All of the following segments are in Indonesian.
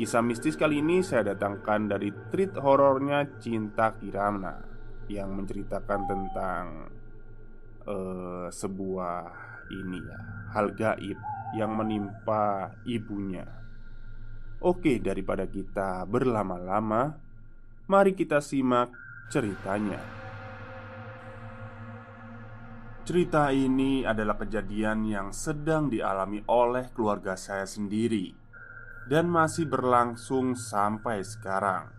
Kisah mistis kali ini saya datangkan dari treat horornya Cinta Kirana Yang menceritakan tentang uh, sebuah ini ya Hal gaib yang menimpa ibunya. Oke daripada kita berlama-lama Mari kita simak ceritanya. Cerita ini adalah kejadian yang sedang dialami oleh keluarga saya sendiri dan masih berlangsung sampai sekarang.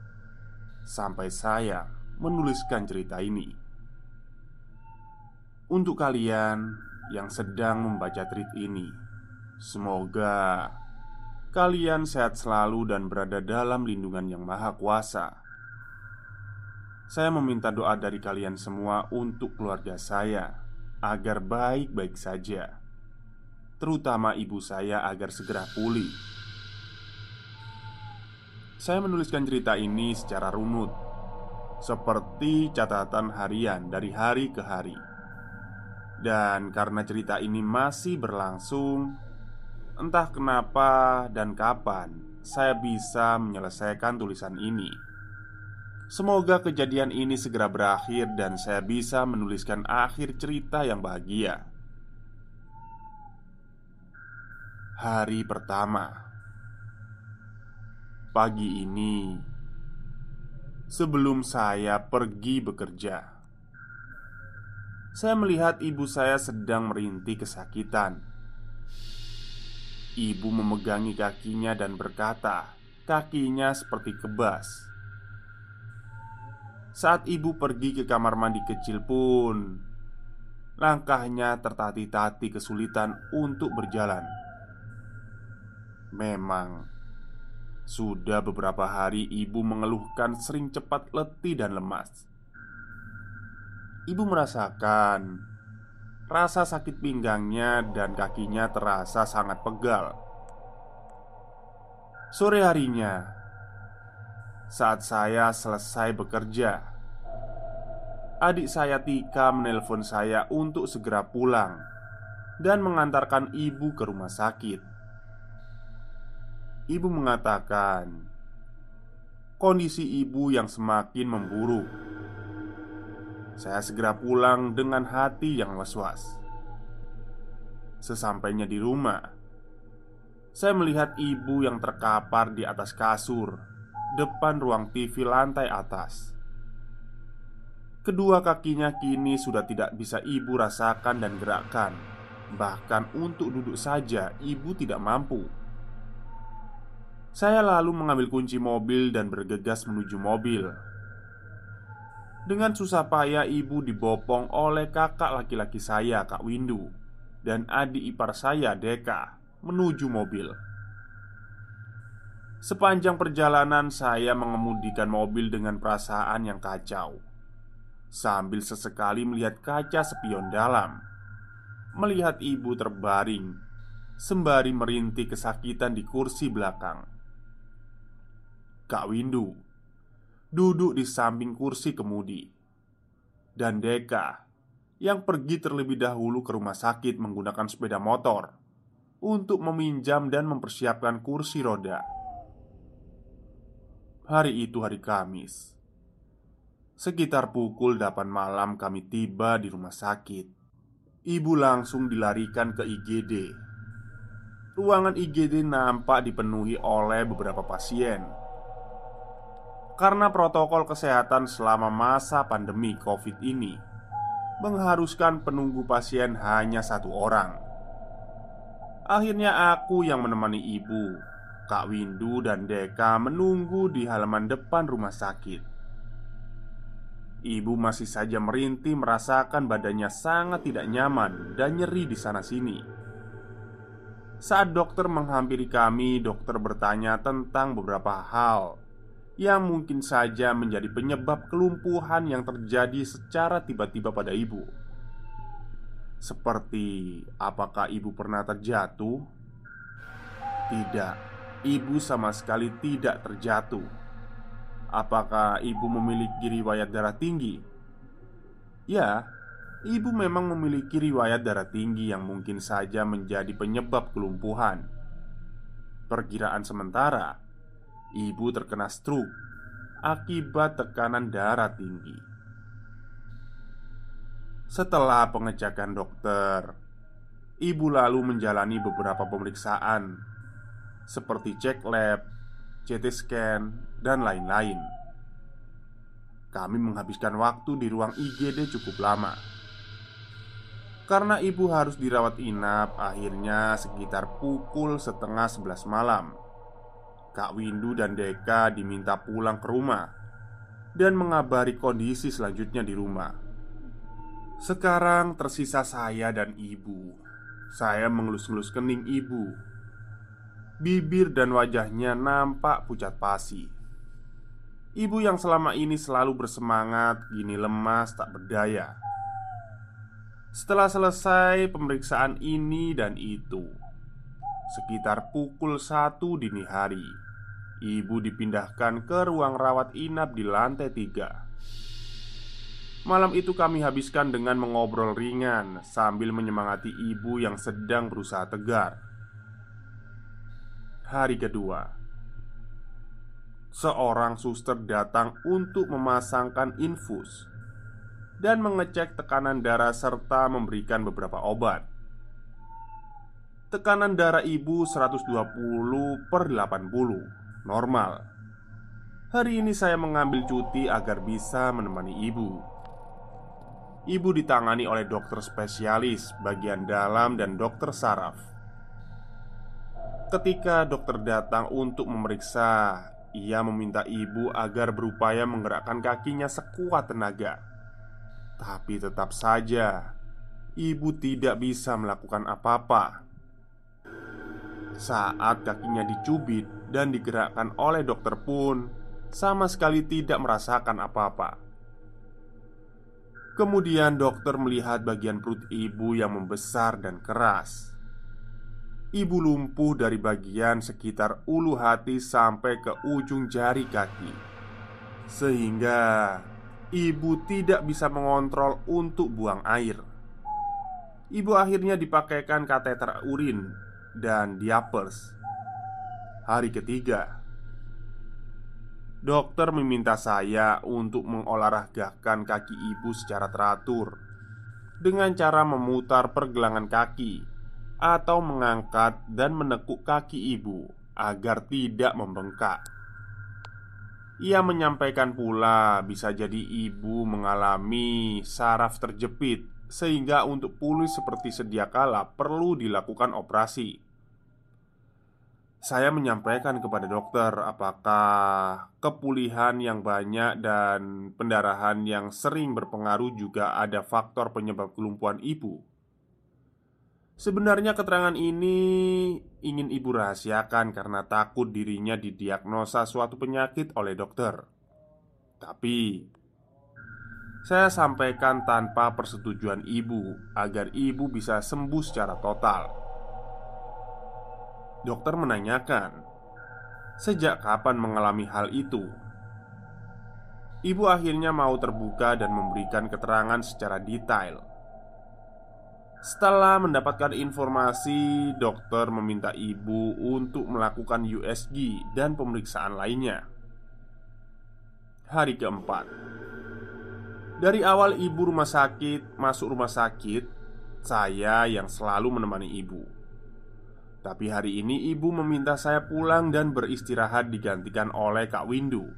Sampai saya menuliskan cerita ini untuk kalian yang sedang membaca tweet ini. Semoga kalian sehat selalu dan berada dalam lindungan yang Maha Kuasa. Saya meminta doa dari kalian semua untuk keluarga saya agar baik-baik saja, terutama ibu saya agar segera pulih saya menuliskan cerita ini secara runut, seperti catatan harian dari hari ke hari. Dan karena cerita ini masih berlangsung, entah kenapa dan kapan saya bisa menyelesaikan tulisan ini. Semoga kejadian ini segera berakhir dan saya bisa menuliskan akhir cerita yang bahagia. Hari pertama Pagi ini, sebelum saya pergi bekerja, saya melihat ibu saya sedang merintih kesakitan. Ibu memegangi kakinya dan berkata, "Kakinya seperti kebas." Saat ibu pergi ke kamar mandi kecil pun, langkahnya tertati-tati kesulitan untuk berjalan. Memang sudah beberapa hari ibu mengeluhkan sering cepat letih dan lemas. Ibu merasakan rasa sakit pinggangnya dan kakinya terasa sangat pegal. Sore harinya, saat saya selesai bekerja, adik saya Tika menelpon saya untuk segera pulang dan mengantarkan ibu ke rumah sakit. Ibu mengatakan kondisi ibu yang semakin memburuk. Saya segera pulang dengan hati yang was-was. Sesampainya di rumah, saya melihat ibu yang terkapar di atas kasur depan ruang TV lantai atas. Kedua kakinya kini sudah tidak bisa ibu rasakan dan gerakkan. Bahkan untuk duduk saja, ibu tidak mampu. Saya lalu mengambil kunci mobil dan bergegas menuju mobil. Dengan susah payah ibu dibopong oleh kakak laki-laki saya, Kak Windu, dan adik ipar saya, Deka, menuju mobil. Sepanjang perjalanan saya mengemudikan mobil dengan perasaan yang kacau Sambil sesekali melihat kaca spion dalam melihat ibu terbaring sembari merintih kesakitan di kursi belakang. Kak Windu duduk di samping kursi kemudi, dan Deka yang pergi terlebih dahulu ke rumah sakit menggunakan sepeda motor untuk meminjam dan mempersiapkan kursi roda. Hari itu hari Kamis. Sekitar pukul 8 malam kami tiba di rumah sakit. Ibu langsung dilarikan ke IGD. Ruangan IGD nampak dipenuhi oleh beberapa pasien. Karena protokol kesehatan selama masa pandemi COVID ini mengharuskan penunggu pasien hanya satu orang. Akhirnya aku yang menemani ibu, Kak Windu dan Deka menunggu di halaman depan rumah sakit. Ibu masih saja merintih merasakan badannya sangat tidak nyaman dan nyeri di sana-sini. Saat dokter menghampiri kami, dokter bertanya tentang beberapa hal yang mungkin saja menjadi penyebab kelumpuhan yang terjadi secara tiba-tiba pada ibu. Seperti apakah ibu pernah terjatuh? Tidak, ibu sama sekali tidak terjatuh. Apakah ibu memiliki riwayat darah tinggi? Ya, ibu memang memiliki riwayat darah tinggi yang mungkin saja menjadi penyebab kelumpuhan. Perkiraan sementara, ibu terkena stroke akibat tekanan darah tinggi. Setelah pengecekan dokter, ibu lalu menjalani beberapa pemeriksaan seperti cek lab, CT scan, dan lain-lain. Kami menghabiskan waktu di ruang IGD cukup lama. Karena ibu harus dirawat inap, akhirnya sekitar pukul setengah sebelas malam Kak Windu dan Deka diminta pulang ke rumah dan mengabari kondisi selanjutnya di rumah. Sekarang tersisa saya dan ibu. Saya mengelus-elus kening ibu. Bibir dan wajahnya nampak pucat pasi. Ibu yang selama ini selalu bersemangat, kini lemas tak berdaya. Setelah selesai pemeriksaan ini dan itu, Sekitar pukul satu dini hari. Ibu dipindahkan ke ruang rawat inap di lantai tiga. Malam itu kami habiskan dengan mengobrol ringan Sambil menyemangati ibu yang sedang berusaha tegar. Hari kedua Seorang suster datang untuk memasangkan infus Dan mengecek tekanan darah serta memberikan beberapa obat Tekanan darah ibu 120 per 80 Normal. Hari ini saya mengambil cuti agar bisa menemani ibu. Ibu ditangani oleh dokter spesialis bagian dalam dan dokter saraf. Ketika dokter datang untuk memeriksa Ia meminta ibu agar berupaya menggerakkan kakinya sekuat tenaga. Tapi tetap saja Ibu tidak bisa melakukan apa-apa saat kakinya dicubit dan digerakkan oleh dokter pun sama sekali tidak merasakan apa-apa. Kemudian dokter melihat bagian perut ibu yang membesar dan keras. Ibu lumpuh dari bagian sekitar ulu hati sampai ke ujung jari kaki, sehingga ibu tidak bisa mengontrol untuk buang air. Ibu akhirnya dipakaikan kateter urin dan diapers. Hari ketiga, dokter meminta saya untuk mengolahragakan kaki ibu secara teratur dengan cara memutar pergelangan kaki atau mengangkat dan menekuk kaki ibu agar tidak membengkak. Ia menyampaikan pula bisa jadi ibu mengalami saraf terjepit sehingga untuk pulih seperti sedia kala perlu dilakukan operasi. Saya menyampaikan kepada dokter apakah kepulihan yang banyak dan pendarahan yang sering berpengaruh juga ada faktor penyebab kelumpuhan ibu. Sebenarnya keterangan ini ingin ibu rahasiakan karena takut dirinya didiagnosa suatu penyakit oleh dokter. Tapi saya sampaikan tanpa persetujuan ibu agar ibu bisa sembuh secara total. Dokter menanyakan, "Sejak kapan mengalami hal itu?" Ibu akhirnya mau terbuka dan memberikan keterangan secara detail. Setelah mendapatkan informasi, dokter meminta ibu untuk melakukan USG dan pemeriksaan lainnya. Hari keempat, dari awal ibu rumah sakit masuk rumah sakit, saya yang selalu menemani ibu. Tapi hari ini ibu meminta saya pulang dan beristirahat digantikan oleh Kak Windu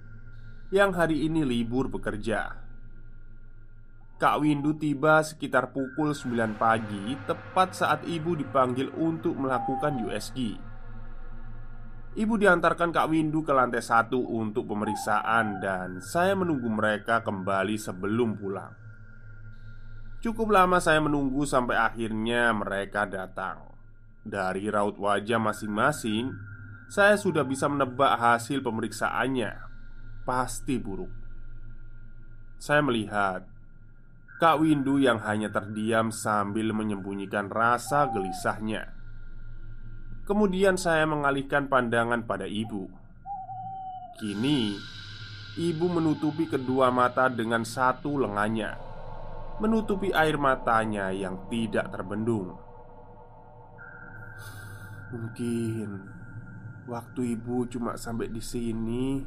Yang hari ini libur bekerja Kak Windu tiba sekitar pukul 9 pagi Tepat saat ibu dipanggil untuk melakukan USG Ibu diantarkan Kak Windu ke lantai satu untuk pemeriksaan Dan saya menunggu mereka kembali sebelum pulang. Cukup lama saya menunggu sampai akhirnya mereka datang. Dari raut wajah masing-masing Saya sudah bisa menebak hasil pemeriksaannya. Pasti buruk. Saya melihat Kak Windu yang hanya terdiam sambil menyembunyikan rasa gelisahnya. Kemudian saya mengalihkan pandangan pada ibu. Kini, ibu menutupi kedua mata dengan satu lengannya, menutupi air matanya yang tidak terbendung. Mungkin waktu ibu cuma sampai di sini.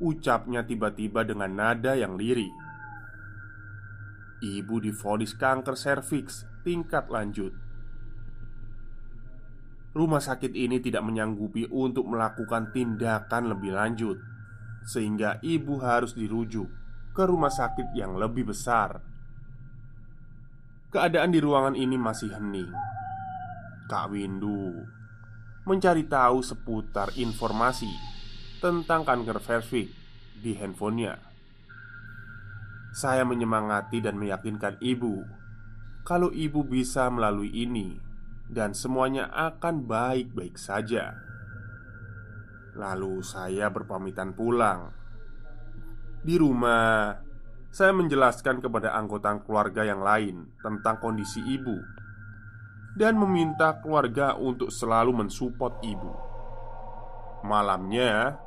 Ucapnya tiba-tiba dengan nada yang lirih. Ibu difonis kanker serviks tingkat lanjut. Rumah sakit ini tidak menyanggupi untuk melakukan tindakan lebih lanjut, sehingga ibu harus dirujuk ke rumah sakit yang lebih besar. Keadaan di ruangan ini masih hening. Kak Windu mencari tahu seputar informasi tentang kanker serviks di handphonenya. Saya menyemangati dan meyakinkan ibu kalau ibu bisa melalui ini dan semuanya akan baik-baik saja. Lalu saya berpamitan pulang. Di rumah, saya menjelaskan kepada anggota keluarga yang lain tentang kondisi ibu dan meminta keluarga untuk selalu mensupport ibu. Malamnya,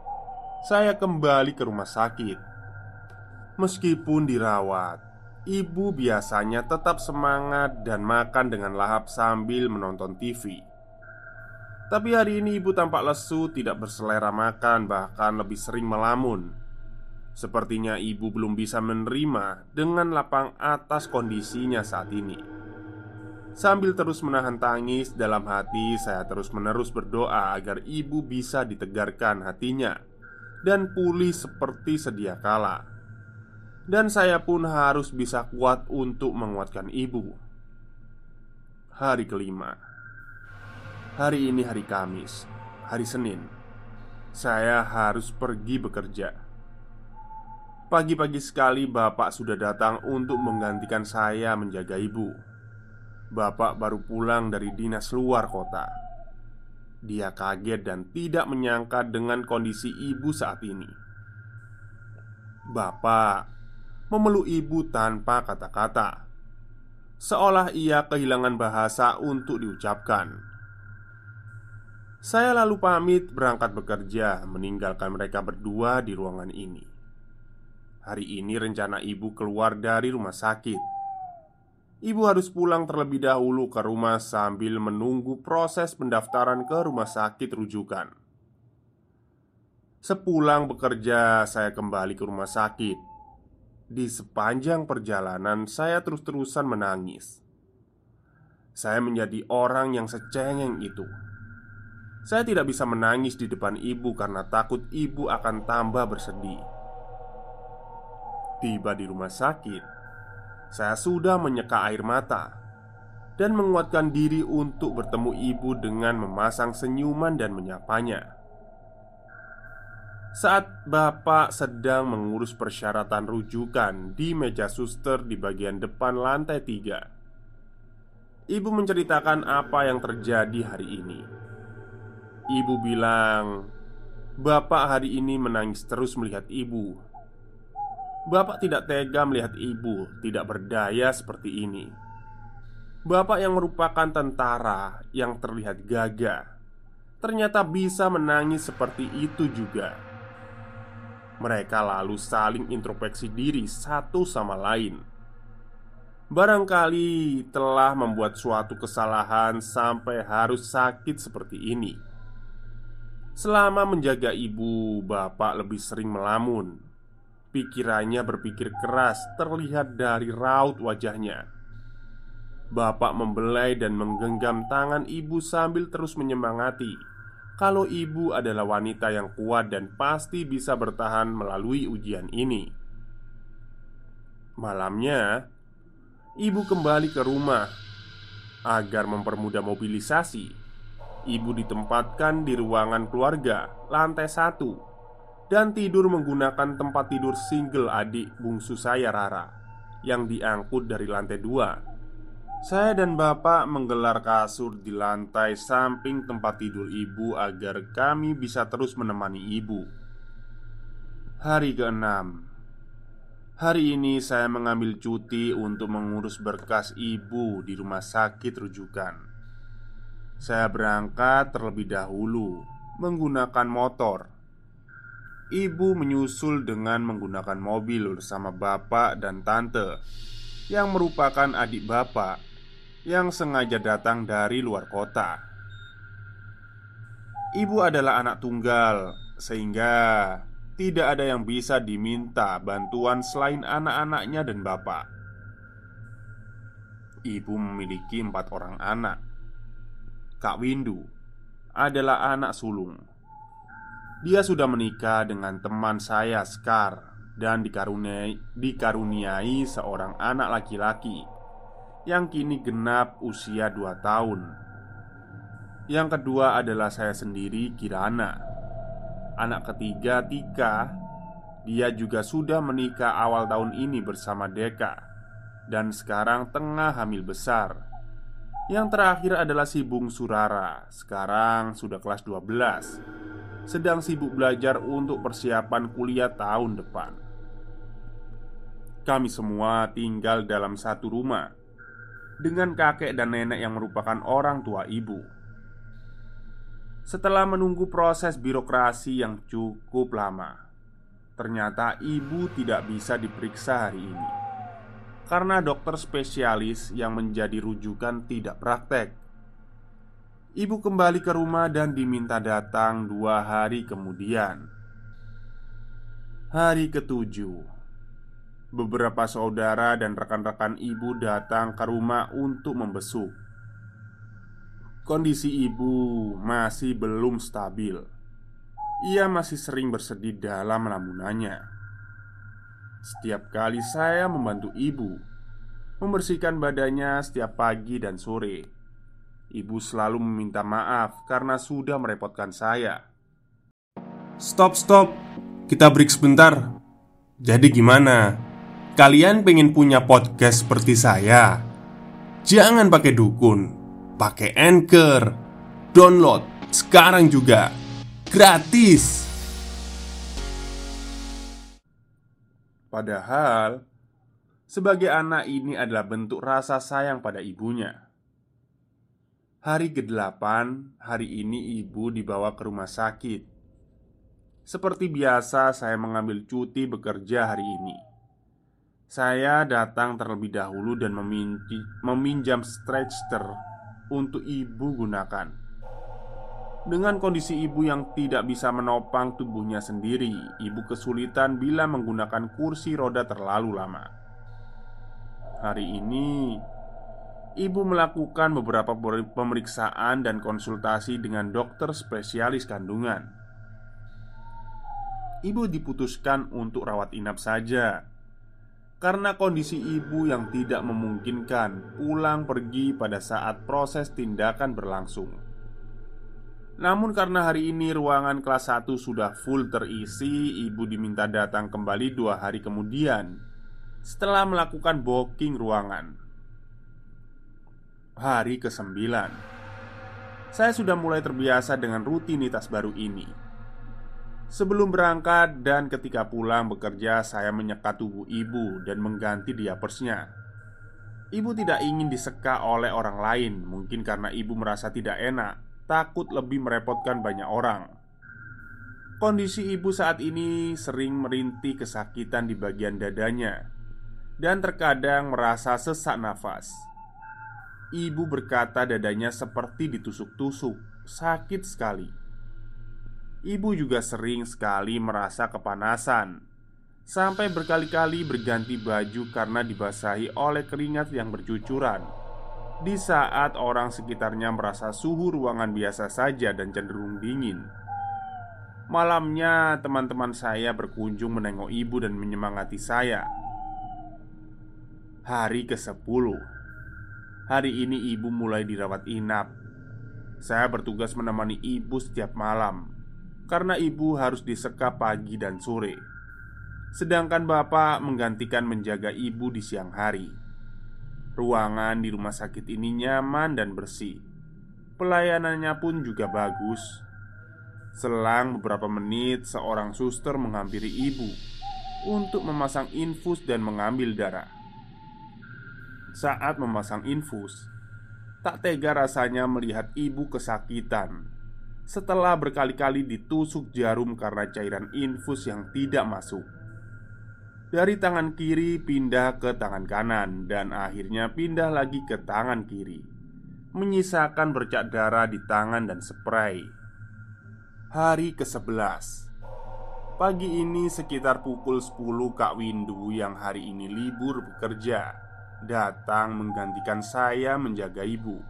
saya kembali ke rumah sakit Meskipun dirawat, ibu biasanya tetap semangat dan makan dengan lahap sambil menonton TV. Tapi hari ini ibu tampak lesu, tidak berselera makan, bahkan lebih sering melamun. Sepertinya ibu belum bisa menerima dengan lapang atas kondisinya saat ini. Sambil terus menahan tangis dalam hati, saya terus-menerus berdoa agar ibu bisa ditegarkan hatinya dan pulih seperti sedia kala dan saya pun harus bisa kuat untuk menguatkan ibu. Hari kelima, hari ini hari Kamis, hari Senin, saya harus pergi bekerja. Pagi-pagi sekali, bapak sudah datang untuk menggantikan saya menjaga ibu. Bapak baru pulang dari dinas luar kota. Dia kaget dan tidak menyangka dengan kondisi ibu saat ini. Bapak memeluk ibu tanpa kata-kata, seolah ia kehilangan bahasa untuk diucapkan. Saya lalu pamit berangkat bekerja, meninggalkan mereka berdua di ruangan ini. Hari ini rencana ibu keluar dari rumah sakit. Ibu harus pulang terlebih dahulu ke rumah sambil menunggu proses pendaftaran ke rumah sakit rujukan. Sepulang bekerja, saya kembali ke rumah sakit di sepanjang perjalanan, saya terus-terusan menangis. Saya menjadi orang yang secengeng itu. Saya tidak bisa menangis di depan ibu karena takut ibu akan tambah bersedih. Tiba di rumah sakit, saya sudah menyeka air mata dan menguatkan diri untuk bertemu ibu dengan memasang senyuman dan menyapanya. Saat bapak sedang mengurus persyaratan rujukan di meja suster di bagian depan lantai tiga Ibu menceritakan apa yang terjadi hari ini Ibu bilang Bapak hari ini menangis terus melihat ibu Bapak tidak tega melihat ibu tidak berdaya seperti ini. Bapak yang merupakan tentara yang terlihat gagah, ternyata bisa menangis seperti itu juga. Mereka lalu saling introspeksi diri satu sama lain. Barangkali telah membuat suatu kesalahan sampai harus sakit seperti ini. Selama menjaga ibu, bapak lebih sering melamun Pikirannya berpikir keras terlihat dari raut wajahnya. Bapak membelai dan menggenggam tangan ibu sambil terus menyemangati kalau ibu adalah wanita yang kuat dan pasti bisa bertahan melalui ujian ini. Malamnya, ibu kembali ke rumah agar mempermudah mobilisasi. Ibu ditempatkan di ruangan keluarga lantai satu dan tidur menggunakan tempat tidur single adik bungsu saya Rara yang diangkut dari lantai dua. Saya dan bapak menggelar kasur di lantai samping tempat tidur ibu agar kami bisa terus menemani ibu. Hari ke-6 Hari ini saya mengambil cuti untuk mengurus berkas ibu di rumah sakit rujukan. Saya berangkat terlebih dahulu menggunakan motor Ibu menyusul dengan menggunakan mobil bersama bapak dan tante Yang merupakan adik bapak Yang sengaja datang dari luar kota. Ibu adalah anak tunggal Sehingga tidak ada yang bisa diminta bantuan selain anak-anaknya dan bapak. Ibu memiliki empat orang anak. Kak Windu adalah anak sulung. Dia sudah menikah dengan teman saya Skar dan dikaruniai, dikaruniai seorang anak laki-laki yang kini genap usia dua tahun. Yang kedua adalah saya sendiri Kirana. Anak ketiga Tika. Dia juga sudah menikah awal tahun ini bersama Deka dan sekarang tengah hamil besar. Yang terakhir adalah si Bung Surara, sekarang sudah kelas 12 sedang sibuk belajar untuk persiapan kuliah tahun depan. Kami semua tinggal dalam satu rumah dengan kakek dan nenek yang merupakan orang tua ibu. Setelah menunggu proses birokrasi yang cukup lama, ternyata ibu tidak bisa diperiksa hari ini karena dokter spesialis yang menjadi rujukan tidak praktek Ibu kembali ke rumah dan diminta datang dua hari kemudian. Hari ketujuh, beberapa saudara dan rekan-rekan ibu datang ke rumah untuk membesuk. Kondisi ibu masih belum stabil. Ia masih sering bersedih dalam lamunannya. Setiap kali saya membantu ibu membersihkan badannya setiap pagi dan sore Ibu selalu meminta maaf karena sudah merepotkan saya. Stop, stop, kita break sebentar. Jadi, gimana? Kalian pengen punya podcast seperti saya? Jangan pakai dukun, pakai anchor, download sekarang juga gratis. Padahal, sebagai anak ini adalah bentuk rasa sayang pada ibunya. Hari ke-8, hari ini ibu dibawa ke rumah sakit Seperti biasa saya mengambil cuti bekerja hari ini Saya datang terlebih dahulu dan meminjam stretcher untuk ibu gunakan. Dengan kondisi ibu yang tidak bisa menopang tubuhnya sendiri Ibu kesulitan bila menggunakan kursi roda terlalu lama. Hari ini Ibu melakukan beberapa pemeriksaan dan konsultasi dengan dokter spesialis kandungan. Ibu diputuskan untuk rawat inap saja karena kondisi ibu yang tidak memungkinkan pulang pergi pada saat proses tindakan berlangsung. Namun karena hari ini ruangan kelas 1 sudah full terisi Ibu diminta datang kembali dua hari kemudian Setelah melakukan booking ruangan. Hari ke-9 Saya sudah mulai terbiasa dengan rutinitas baru ini Sebelum berangkat dan ketika pulang bekerja, saya menyekat tubuh ibu dan mengganti diapersnya. Ibu tidak ingin diseka oleh orang lain, mungkin karena ibu merasa tidak enak, takut lebih merepotkan banyak orang. Kondisi ibu saat ini sering merintih kesakitan di bagian dadanya dan terkadang merasa sesak nafas. Ibu berkata dadanya seperti ditusuk-tusuk, sakit sekali. Ibu juga sering sekali merasa kepanasan. Sampai berkali-kali berganti baju karena dibasahi oleh keringat yang bercucuran. Di saat orang sekitarnya merasa suhu ruangan biasa saja dan cenderung dingin. Malamnya teman-teman saya berkunjung menengok ibu dan menyemangati saya. Hari ke-10 Hari ini ibu mulai dirawat inap. Saya bertugas menemani ibu setiap malam Karena ibu harus disekap pagi dan sore. Sedangkan bapak menggantikan menjaga ibu di siang hari. Ruangan di rumah sakit ini nyaman dan bersih. Pelayanannya pun juga bagus. Selang beberapa menit seorang suster menghampiri ibu Untuk memasang infus dan mengambil darah. Saat memasang infus Tak tega rasanya melihat ibu kesakitan Setelah berkali-kali ditusuk jarum karena cairan infus yang tidak masuk. Dari tangan kiri pindah ke tangan kanan dan akhirnya pindah lagi ke tangan kiri Menyisakan bercak darah di tangan dan spray. Hari ke-11 Pagi ini sekitar pukul 10 Kak Windu yang hari ini libur bekerja Datang menggantikan saya menjaga ibu.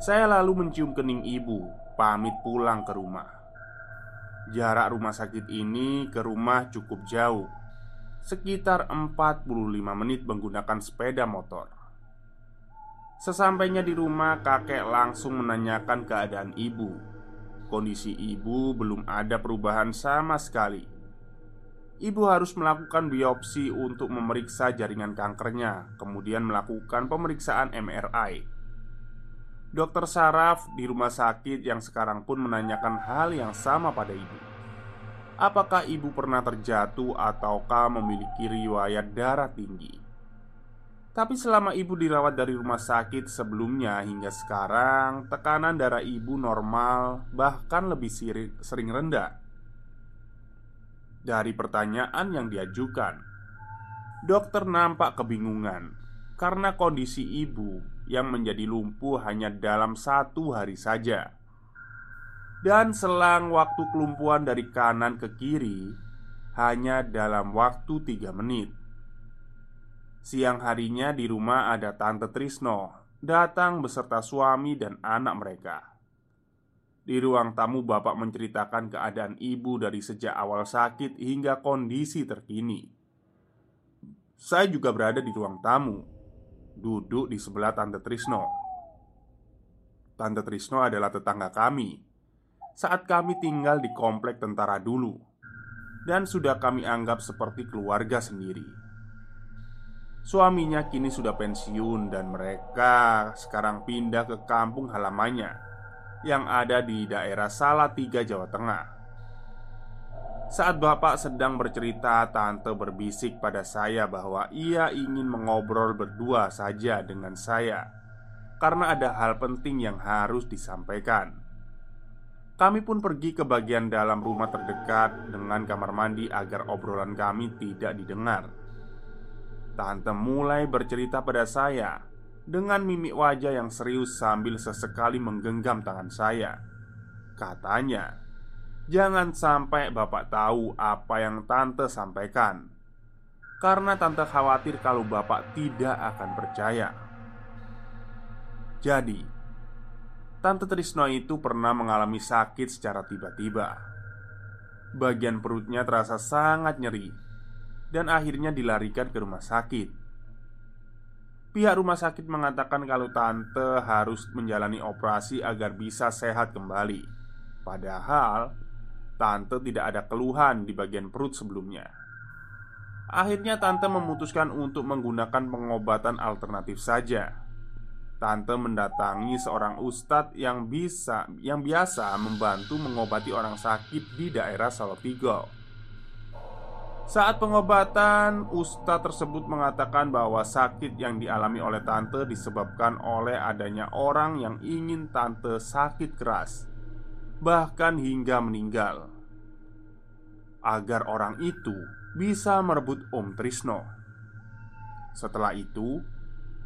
Saya lalu mencium kening ibu Pamit pulang ke rumah Jarak rumah sakit ini ke rumah cukup jauh sekitar 45 menit menggunakan sepeda motor. Sesampainya di rumah, kakek langsung menanyakan keadaan ibu. Kondisi ibu belum ada perubahan sama sekali. Ibu harus melakukan biopsi untuk memeriksa jaringan kankernya, kemudian melakukan pemeriksaan MRI. Dokter saraf di rumah sakit yang sekarang pun menanyakan hal yang sama pada ibu. Apakah ibu pernah terjatuh ataukah memiliki riwayat darah tinggi? Tapi selama ibu dirawat dari rumah sakit sebelumnya hingga sekarang, tekanan darah ibu normal, bahkan lebih sering rendah. Dari pertanyaan yang diajukan, dokter nampak kebingungan karena kondisi ibu yang menjadi lumpuh hanya dalam satu hari saja. Dan selang waktu kelumpuhan dari kanan ke kiri Hanya dalam waktu tiga menit. Siang harinya di rumah ada Tante Trisno Datang beserta suami dan anak mereka. Di ruang tamu bapak menceritakan keadaan ibu dari sejak awal sakit hingga kondisi terkini. Saya juga berada di ruang tamu Duduk di sebelah Tante Trisno Tante Trisno adalah tetangga kami saat kami tinggal di komplek tentara dulu dan sudah kami anggap seperti keluarga sendiri. Suaminya kini sudah pensiun dan mereka sekarang pindah ke kampung halamannya yang ada di daerah Salatiga, Jawa Tengah. Saat bapak sedang bercerita, tante berbisik pada saya bahwa ia ingin mengobrol berdua saja dengan saya karena ada hal penting yang harus disampaikan. Kami pun pergi ke bagian dalam rumah terdekat dengan kamar mandi agar obrolan kami tidak didengar. Tante mulai bercerita pada saya dengan mimik wajah yang serius sambil sesekali menggenggam tangan saya. Katanya, "Jangan sampai Bapak tahu apa yang tante sampaikan, karena tante khawatir kalau Bapak tidak akan percaya." Jadi, Tante Trisno itu pernah mengalami sakit secara tiba-tiba. Bagian perutnya terasa sangat nyeri dan akhirnya dilarikan ke rumah sakit. Pihak rumah sakit mengatakan kalau tante harus menjalani operasi agar bisa sehat kembali. Padahal tante tidak ada keluhan di bagian perut sebelumnya. Akhirnya tante memutuskan untuk menggunakan pengobatan alternatif saja Tante mendatangi seorang ustadz yang bisa yang biasa membantu mengobati orang sakit di daerah Salatiga. Saat pengobatan, ustadz tersebut mengatakan bahwa sakit yang dialami oleh tante disebabkan oleh adanya orang yang ingin tante sakit keras, bahkan hingga meninggal. Agar orang itu bisa merebut Om Trisno. Setelah itu,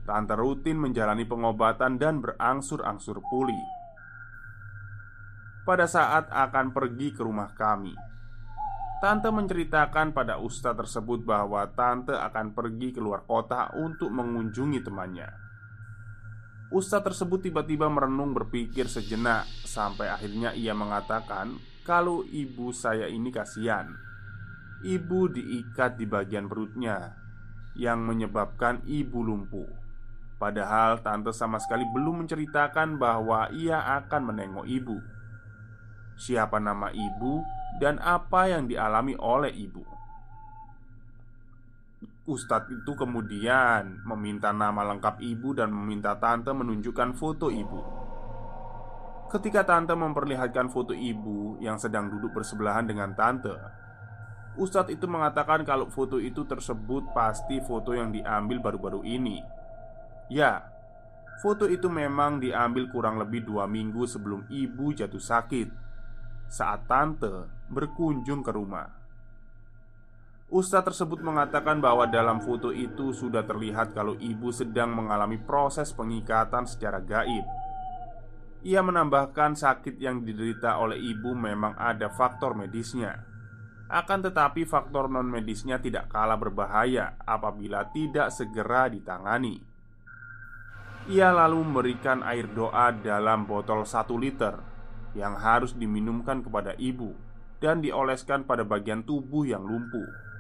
tante rutin menjalani pengobatan dan berangsur-angsur pulih. Pada saat akan pergi ke rumah kami, Tante menceritakan pada ustadz tersebut bahwa tante akan pergi keluar kota untuk mengunjungi temannya. Ustadz tersebut tiba-tiba merenung berpikir sejenak sampai akhirnya ia mengatakan kalau ibu saya ini kasihan. Ibu diikat di bagian perutnya yang menyebabkan ibu lumpuh. Padahal tante sama sekali belum menceritakan bahwa ia akan menengok ibu. Siapa nama ibu dan apa yang dialami oleh ibu. Ustadz itu kemudian meminta nama lengkap ibu dan meminta tante menunjukkan foto ibu. Ketika tante memperlihatkan foto ibu yang sedang duduk bersebelahan dengan tante, Ustadz itu mengatakan kalau foto itu tersebut pasti foto yang diambil baru-baru ini. Ya, foto itu memang diambil kurang lebih dua minggu sebelum ibu jatuh sakit saat tante berkunjung ke rumah. Ustadz tersebut mengatakan bahwa dalam foto itu sudah terlihat kalau ibu sedang mengalami proses pengikatan secara gaib. Ia menambahkan sakit yang diderita oleh ibu memang ada faktor medisnya. Akan tetapi faktor non-medisnya tidak kalah berbahaya apabila tidak segera ditangani. Ia lalu memberikan air doa dalam botol 1 liter yang harus diminumkan kepada ibu dan dioleskan pada bagian tubuh yang lumpuh.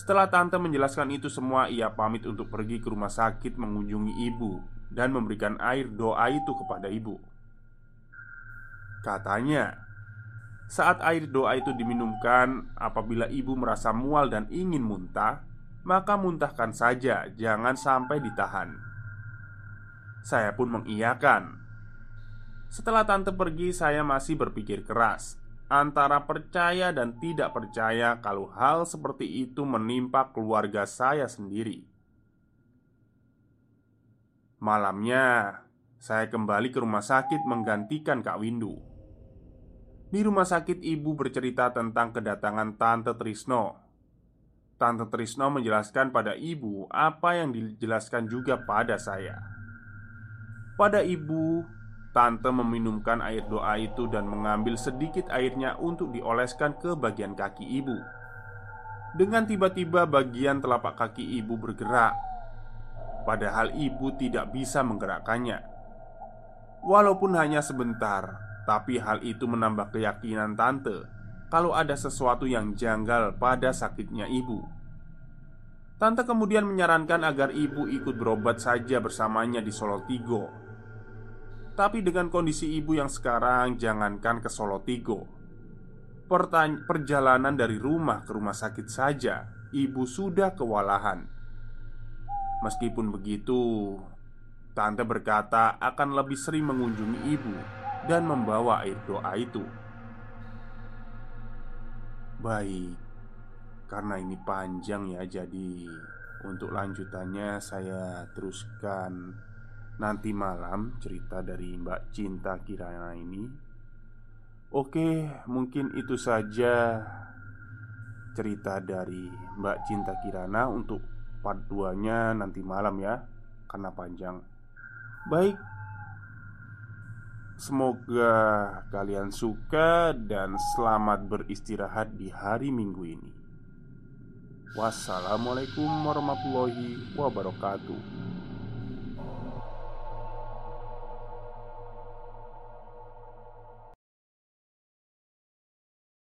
Setelah tante menjelaskan itu semua, ia pamit untuk pergi ke rumah sakit mengunjungi ibu dan memberikan air doa itu kepada ibu. Katanya, saat air doa itu diminumkan, apabila ibu merasa mual dan ingin muntah, maka muntahkan saja, jangan sampai ditahan. Saya pun mengiyakan setelah tante pergi, saya masih berpikir keras antara percaya dan tidak percaya kalau hal seperti itu menimpa keluarga saya sendiri. Malamnya, saya kembali ke rumah sakit menggantikan Kak Windu. Di rumah sakit, ibu bercerita tentang kedatangan Tante Trisno. Tante Trisno menjelaskan pada ibu apa yang dijelaskan juga pada saya. Pada ibu, Tante meminumkan air doa itu dan mengambil sedikit airnya untuk dioleskan ke bagian kaki ibu. Dengan tiba-tiba bagian telapak kaki ibu bergerak, padahal ibu tidak bisa menggerakkannya. Walaupun hanya sebentar, tapi hal itu menambah keyakinan tante kalau ada sesuatu yang janggal pada sakitnya ibu. Tante kemudian menyarankan agar ibu ikut berobat saja bersamanya di Solo Tigo tapi dengan kondisi ibu yang sekarang Jangankan ke Solo Tigo. Pertany Perjalanan dari rumah ke rumah sakit saja Ibu sudah kewalahan. Meskipun begitu Tante berkata akan lebih sering mengunjungi ibu Dan membawa air doa itu. Baik Karena ini panjang ya Jadi untuk lanjutannya saya teruskan Nanti malam cerita dari Mbak Cinta Kirana ini Oke, mungkin itu saja cerita dari Mbak Cinta Kirana untuk part 2 nya nanti malam ya Karena panjang Baik Semoga kalian suka dan selamat beristirahat di hari Minggu ini. Wassalamualaikum warahmatullahi wabarakatuh.